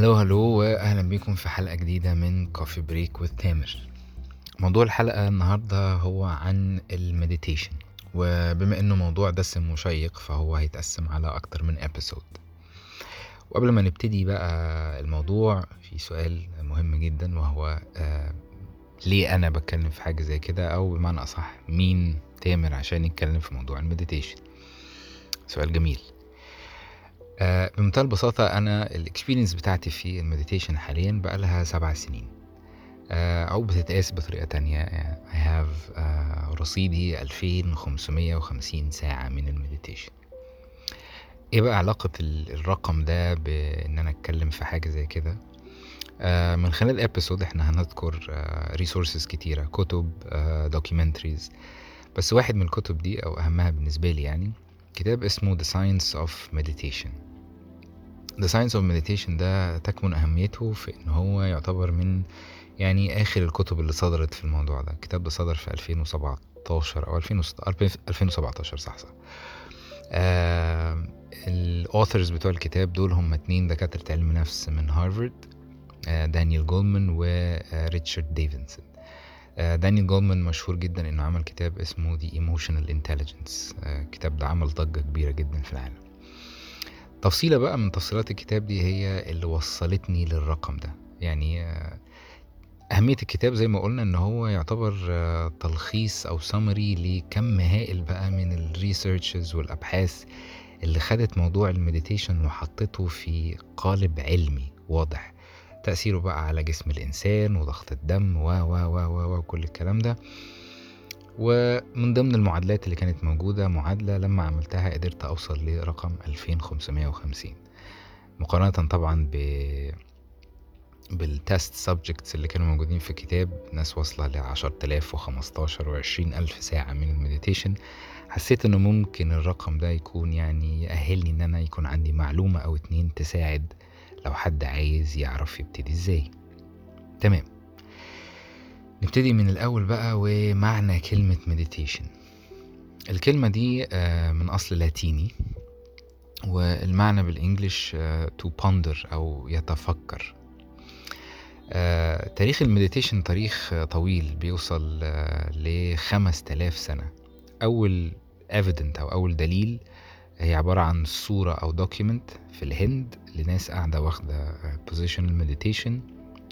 Hello hello وأهلا بيكم في حلقة جديدة من Coffee Break with تامر موضوع الحلقة النهارده هو عن ال meditation وبما إنه موضوع دسم وشيق فهو هيتقسم على أكتر من episode وقبل ما نبتدي بقى الموضوع في سؤال مهم جدا وهو آه ليه أنا بتكلم في حاجة زي كده؟ أو بمعنى أصح مين تامر عشان يتكلم في موضوع ال meditation؟ سؤال جميل. آه بمنتهى البساطة أنا ال experience بتاعتي في ال meditation حاليا بقى لها سبع سنين. آه أو بتتقاس بطريقة تانية. I have آه رصيدي 2550 ساعة من ال meditation. إيه بقى علاقة الرقم ده بإن أنا أتكلم في حاجة زي كده؟ آه من خلال ال episode إحنا هنذكر resources كتيرة كتب documentaries بس واحد من الكتب دي أو أهمها بالنسبة لي يعني كتاب اسمه The Science of Meditation. The Science of Meditation ده تكمن أهميته في إن هو يعتبر من يعني آخر الكتب اللي صدرت في الموضوع ده. الكتاب ده صدر في 2017 أو 2017 صح صح. آه ال authors بتوع الكتاب دول هم اتنين دكاترة علم نفس من هارفارد آه دانيال جولمان وريتشارد ديفنسون. دانيال جولمان مشهور جدا إنه عمل كتاب اسمه The Emotional Intelligence. الكتاب ده عمل ضجة كبيرة جدا في العالم. تفصيلة بقى من تفصيلات الكتاب دي هي اللي وصلتني للرقم ده. يعني أهمية الكتاب زي ما قلنا إن هو يعتبر تلخيص أو سمري لكم هائل بقى من ال researches والأبحاث اللي خدت موضوع ال meditation وحطته في قالب علمي واضح. تأثيره بقى على جسم الإنسان وضغط الدم و و و و وكل الكلام ده. ومن ضمن المعادلات اللي كانت موجودة معادلة لما عملتها قدرت أوصل لرقم 2550 مقارنة طبعا ب بال test subjects اللي كانوا موجودين في الكتاب ناس واصلة ل 10000 و15 و20 ألف ساعة من ال meditation. حسيت إنه ممكن الرقم ده يكون يعني يأهلني إن أنا يكون عندي معلومة أو اتنين تساعد لو حد عايز يعرف يبتدي إزاي. تمام. نبتدي من الأول بقى ومعنى كلمة meditation الكلمة دي من أصل لاتيني والمعنى بال English to ponder أو يتفكر. تاريخ ال meditation تاريخ طويل بيوصل لخمس تلاف سنة. أول evident أو أول دليل هي عبارة عن صورة أو document في الهند لناس قاعدة واخدة position meditation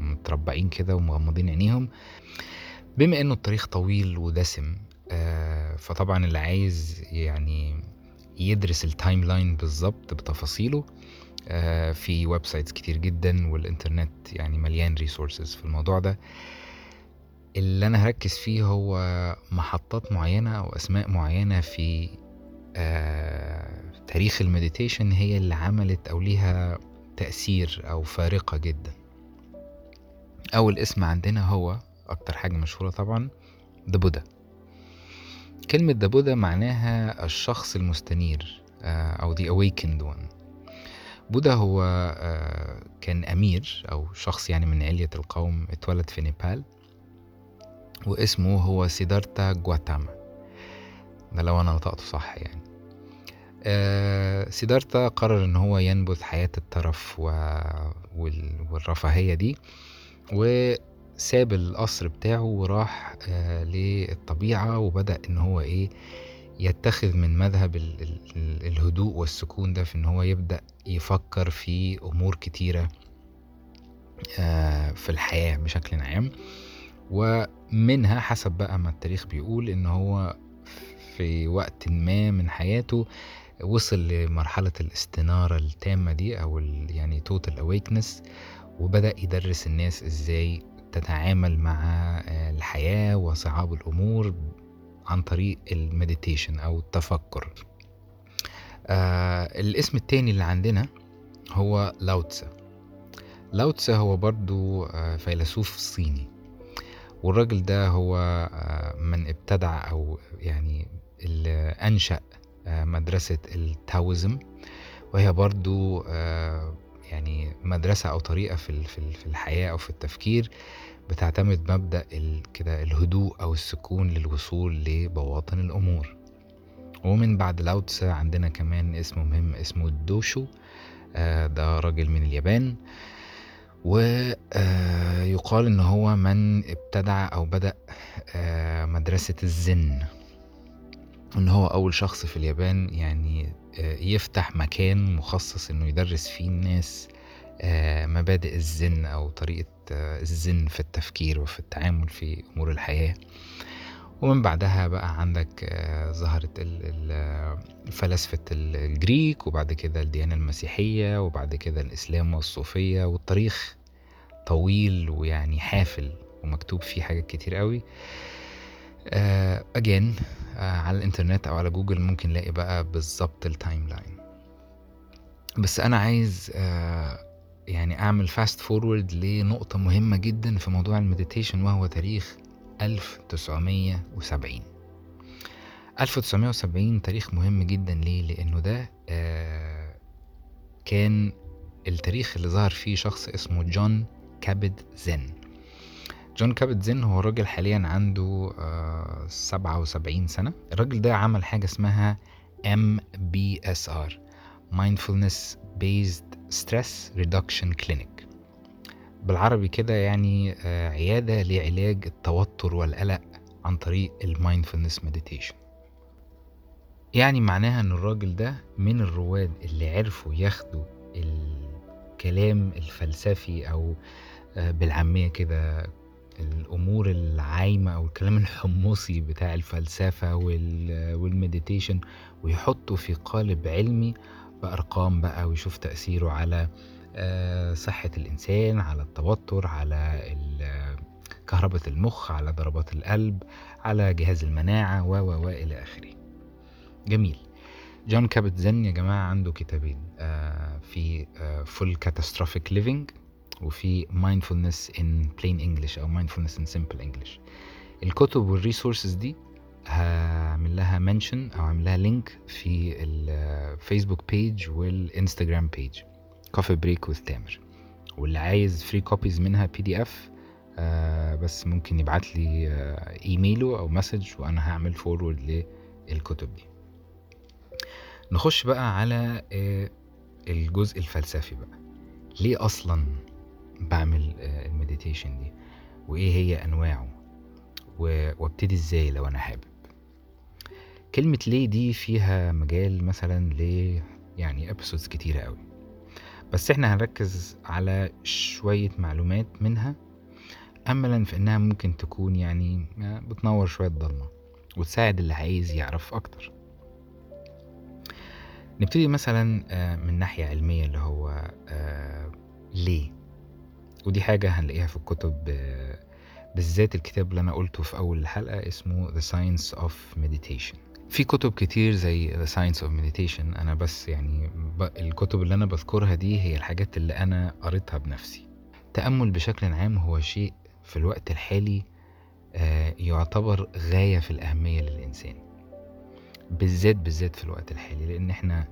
متربعين كده ومغمضين عينيهم. بما إنه التاريخ طويل ودسم فطبعا اللي عايز يعني يدرس ال timeline بالظبط بتفاصيله في websites كتير جدا والإنترنت يعني مليان resources في الموضوع ده. اللي أنا هركز فيه هو محطات معينة أو أسماء معينة في آه تاريخ ال meditation هي اللي عملت أو ليها تأثير أو فارقة جدا. أول اسم عندنا هو أكتر حاجة مشهورة طبعا the Buddha كلمة the Buddha معناها الشخص المستنير آه أو the awakened one. Buddha هو آه كان أمير أو شخص يعني من علية القوم اتولد في نيبال. واسمه هو سيدارتا جواتاما ده لو أنا نطقته صح يعني. آه سيدارتا قرر إن هو ينبذ حياة الترف و... وال... والرفاهية دي. وساب القصر بتاعه وراح آه للطبيعة وبدأ إن هو إيه يتخذ من مذهب ال... ال... الهدوء والسكون ده في إن هو يبدأ يفكر في أمور كتيرة آه في الحياة بشكل عام. ومنها حسب بقى ما التاريخ بيقول إن هو في وقت ما من حياته وصل لمرحلة الاستنارة التامة دي أو يعني total awakeness وبدأ يدرس الناس إزاي تتعامل مع الحياة وصعاب الأمور عن طريق المديتيشن أو التفكر. آه الاسم التاني اللي عندنا هو لاوتسا. لاوتسا هو برضو آه فيلسوف صيني. والراجل ده هو من ابتدع أو يعني اللي أنشأ مدرسة التاوزم وهي برضو يعني مدرسة أو طريقة في في الحياة أو في التفكير بتعتمد مبدأ كده الهدوء أو السكون للوصول لبواطن الأمور. ومن بعد لاوتسا عندنا كمان اسم مهم اسمه الدوشو ده راجل من اليابان. ويقال إن هو من ابتدع أو بدأ آه، مدرسة الزن. إن هو أول شخص في اليابان يعني آه، يفتح مكان مخصص إنه يدرس فيه الناس آه، مبادئ الزن أو طريقة الزن في التفكير وفي التعامل في أمور الحياة. ومن بعدها بقى عندك ظهرت فلاسفة ال Greek وبعد كده الديانة المسيحية وبعد كده الإسلام والصوفية والتاريخ طويل ويعني حافل ومكتوب فيه حاجات كتير قوي. اجين uh, uh, على الإنترنت أو على جوجل ممكن نلاقي بقى بالظبط ال timeline بس أنا عايز آه، يعني أعمل fast forward لنقطة مهمة جدا في موضوع ال meditation وهو تاريخ 1970 1970 تاريخ مهم جدا ليه؟ لأنه ده كان التاريخ اللي ظهر فيه شخص اسمه جون كابد زن جون كابد زن هو راجل حاليا عنده سبعة وسبعين سنة. الراجل ده عمل حاجة اسمها MBSR Mindfulness Based Stress Reduction Clinic. بالعربي كده يعني عيادة لعلاج التوتر والقلق عن طريق ال mindfulness meditation يعني معناها إن الراجل ده من الرواد اللي عرفوا ياخدوا الكلام الفلسفي أو بالعامية كده الأمور العايمة أو الكلام الحمصي بتاع الفلسفة وال meditation ويحطه في قالب علمي بأرقام بقى ويشوف تأثيره على صحة الإنسان على التوتر على كهربة المخ على ضربات القلب على جهاز المناعة و و إلى آخره. جميل. Jon Kabat-Zinn يا جماعة عنده كتابين في Full Catastrophic Living وفي mindfulness in plain English أو mindfulness in simple English. الكتب وال resources دي هعمل لها mention أو هعمل لها link في الفيسبوك page والانستجرام page Coffee Break with تامر واللي عايز free copies منها PDF بس ممكن يبعت لي آه ايميله أو message وأنا هعمل forward للكتب دي. نخش بقى على آه الجزء الفلسفي بقى. ليه أصلا بعمل ال meditation دي. وإيه هي أنواعه؟ وأبتدي إزاي لو أنا حابب؟ كلمة ليه دي فيها مجال مثلا ل يعني ابيسودز كتيرة قوي بس إحنا هنركز على شوية معلومات منها املا في إنها ممكن تكون يعني بتنور شوية ضلمة وتساعد اللي عايز يعرف أكتر. نبتدي مثلا من ناحية علمية اللي هو ليه. ودي حاجة هنلاقيها في الكتب بالذات الكتاب اللي أنا قلته في أول الحلقة اسمه The Science of Meditation. في كتب كتير زي The Science of Meditation أنا بس يعني الكتب اللي أنا بذكرها دي هي الحاجات اللي أنا قريتها بنفسي. تأمل بشكل عام هو شيء في الوقت الحالي يعتبر غاية في الأهمية للإنسان. بالذات بالذات في الوقت الحالي لأن إحنا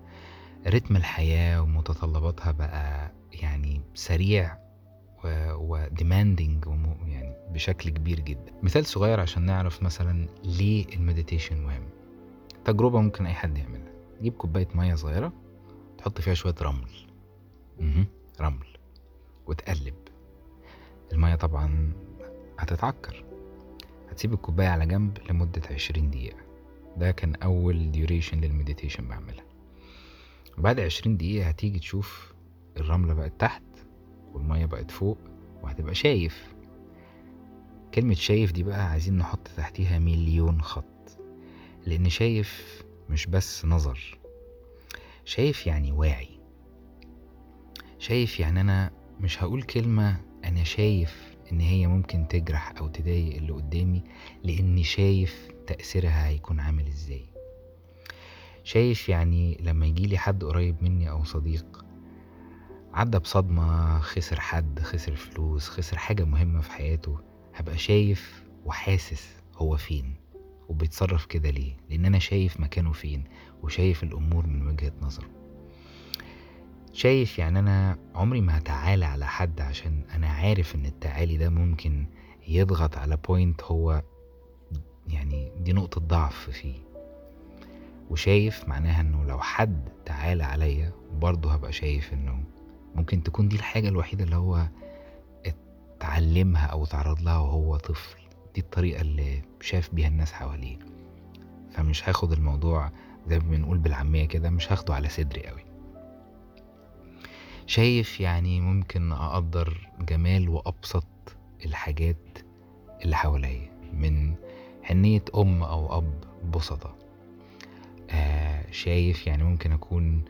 رتم الحياة ومتطلباتها بقى يعني سريع و demanding يعني بشكل كبير جدا. مثال صغير عشان نعرف مثلا ليه ال meditation مهم. تجربة ممكن أي حد يعملها. تجيب كوباية مية صغيرة تحط فيها شوية رمل. مه. رمل. وتقلب. المية طبعا هتتعكر. هتسيب الكوباية على جنب لمدة عشرين دقيقة. ده كان أول duration لل meditation بعملها. بعد عشرين دقيقة هتيجي تشوف الرملة بقت تحت. والمية بقت فوق وهتبقى شايف. كلمة شايف دي بقى عايزين نحط تحتيها مليون خط لأن شايف مش بس نظر. شايف يعني واعي. شايف يعني أنا مش هقول كلمة أنا شايف إن هي ممكن تجرح أو تضايق اللي قدامي لأني شايف تأثيرها هيكون عامل إزاي. شايف يعني لما يجيلي حد قريب مني أو صديق عدى بصدمة خسر حد خسر فلوس خسر حاجة مهمة في حياته هبقى شايف وحاسس هو فين وبيتصرف كده ليه لأن أنا شايف مكانه فين وشايف الأمور من وجهة نظره. شايف يعني أنا عمري ما هتعالى على حد عشان أنا عارف إن التعالي ده ممكن يضغط على بوينت هو يعني دي نقطة ضعف فيه. وشايف معناها إنه لو حد تعالى عليا برضه هبقى شايف إنه ممكن تكون دي الحاجة الوحيدة اللي هو اتعلمها أو اتعرض لها وهو طفل. دي الطريقة اللي شاف بيها الناس حواليه. فمش هاخد الموضوع زي ما بنقول بالعامية كده مش هاخده على صدري قوي. شايف يعني ممكن أقدر جمال وأبسط الحاجات اللي حواليا من حنية أم أو أب بسطة. آه شايف يعني ممكن أكون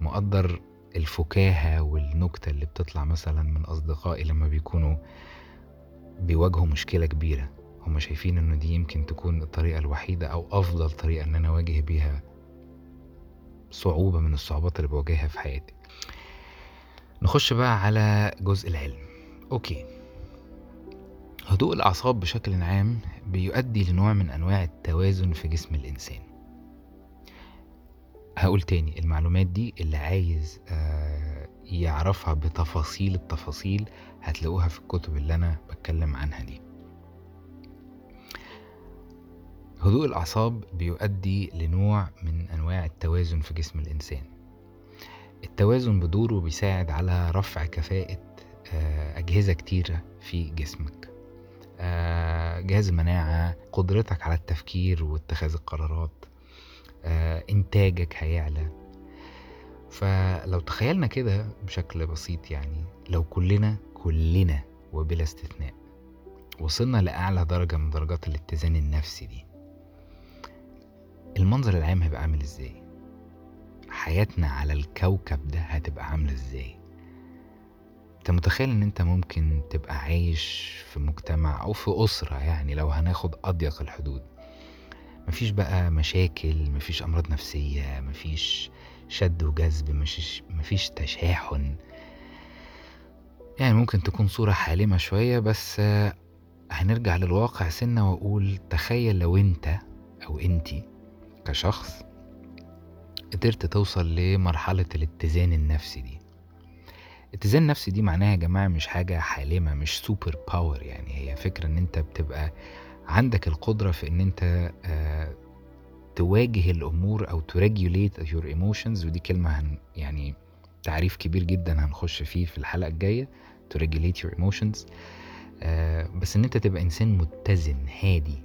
مقدر الفكاهة والنكتة اللي بتطلع مثلا من أصدقائي لما بيكونوا بيواجهوا مشكلة كبيرة. هما شايفين إنه دي يمكن تكون الطريقة الوحيدة أو أفضل طريقة إن أنا أواجه بيها صعوبة من الصعوبات اللي بواجهها في حياتي. نخش بقى على جزء العلم. أوكي. هدوء الأعصاب بشكل عام بيؤدي لنوع من أنواع التوازن في جسم الإنسان. هقول تاني المعلومات دي اللي عايز آه، يعرفها بتفاصيل التفاصيل هتلاقوها في الكتب اللي أنا بتكلم عنها دي. هدوء الأعصاب بيؤدي لنوع من أنواع التوازن في جسم الإنسان. التوازن بدوره بيساعد على رفع كفاءة آه، أجهزة كتيرة في جسمك. آه، جهاز المناعة قدرتك على التفكير واتخاذ القرارات. إنتاجك هيعلى. فلو تخيلنا كده بشكل بسيط يعني لو كلنا كلنا وبلا استثناء وصلنا لأعلى درجة من درجات الاتزان النفسي دي المنظر العام هيبقى عامل إزاي؟ حياتنا على الكوكب ده هتبقى عاملة إزاي؟ أنت متخيل إن أنت ممكن تبقى عايش في مجتمع أو في أسرة يعني لو هناخد أضيق الحدود؟ مفيش بقى مشاكل مفيش أمراض نفسية مفيش شد وجذب مفيش, مفيش تشاحن. يعني ممكن تكون صورة حالمة شوية بس هنرجع للواقع سنة وأقول تخيل لو أنت أو أنتي كشخص قدرت توصل لمرحلة الاتزان النفسي دي. الاتزان النفسي دي معناها يا جماعة مش حاجة حالمة مش super power يعني هي فكرة إن أنت بتبقى عندك القدرة في إن أنت آه، تواجه الأمور أو ت regulate your emotions ودي كلمة هن يعني تعريف كبير جدا هنخش فيه في الحلقة الجاية regulate your emotions. آه، بس إن أنت تبقى إنسان متزن هادي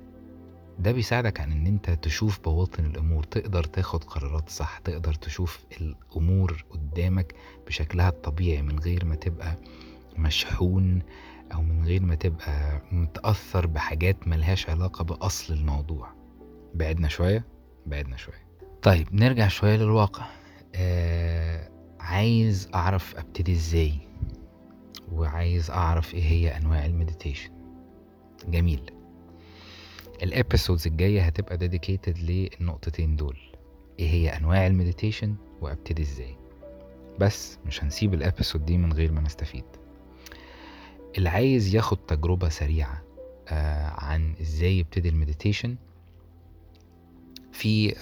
ده بيساعدك عن إن أنت تشوف بواطن الأمور تقدر تاخد قرارات صح تقدر تشوف الأمور قدامك بشكلها الطبيعي من غير ما تبقى مشحون. أو من غير ما تبقى متأثر بحاجات ملهاش علاقة بأصل الموضوع. بعدنا شوية بعدنا شوية. طيب نرجع شوية للواقع. آه عايز أعرف أبتدي إزاي؟ وعايز أعرف إيه هي أنواع ال meditation. جميل. ال episodes الجاية هتبقى dedicated للنقطتين دول. إيه هي أنواع ال meditation؟ وأبتدي إزاي؟ بس مش هنسيب ال episode دي من غير ما نستفيد. اللي عايز ياخد تجربة سريعة آه عن إزاي يبتدي ال meditation. في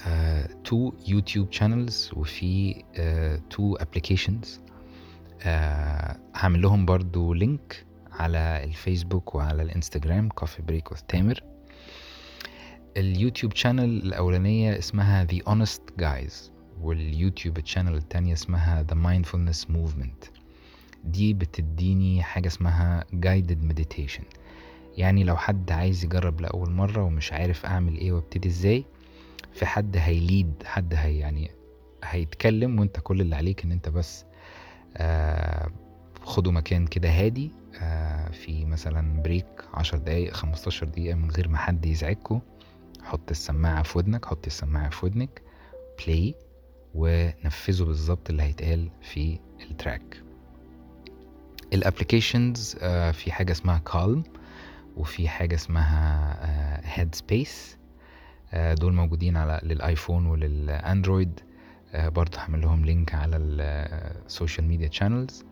two YouTube channels وفي two applications هعمل لهم برضو link على الفيسبوك وعلى الإنستجرام Coffee Break with تامر ال YouTube channel الأولانية اسمها The Honest Guys وال YouTube ال channel التانية اسمها The Mindfulness Movement. دي بتديني حاجة اسمها Guided Meditation. يعني لو حد عايز يجرب لأول مرة ومش عارف أعمل إيه وأبتدي إزاي في حد هيليد حد هي يعني هيتكلم وأنت كل اللي عليك إن أنت بس آه خدوا مكان كده هادي آه في مثلا بريك عشر دقايق خمستاشر دقيقة من غير ما حد يزعجكوا. حط السماعة في ودنك حط السماعة في ودنك play ونفذوا بالظبط اللي هيتقال في ال track. ال applications آه في حاجة اسمها Calm وفي حاجة اسمها Headspace دول موجودين على للآيفون وللأندرويد. آه برضه هعمل لهم link على ال social media channels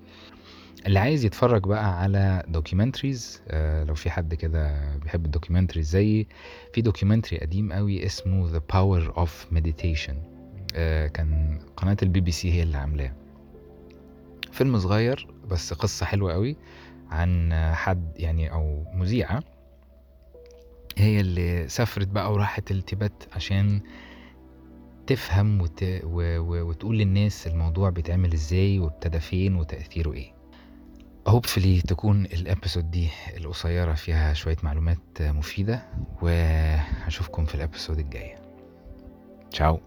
اللي عايز يتفرج بقى على documentaries آه لو في حد كده بيحب ال documentaries زيي في documentary قديم قوي اسمه Power of Meditation. آه كان قناة البي بي سي هي اللي عاملاه. فيلم صغير بس قصة حلوة قوي عن حد يعني أو مذيعة هي اللي سافرت بقى وراحت التبت عشان تفهم وت... و... و... وتقول للناس الموضوع بيتعمل إزاي وابتدى فين وتأثيره إيه. Hopefully تكون ال episode دي القصيرة فيها شوية معلومات مفيدة وهشوفكم في الابيسود الجاية. تشاو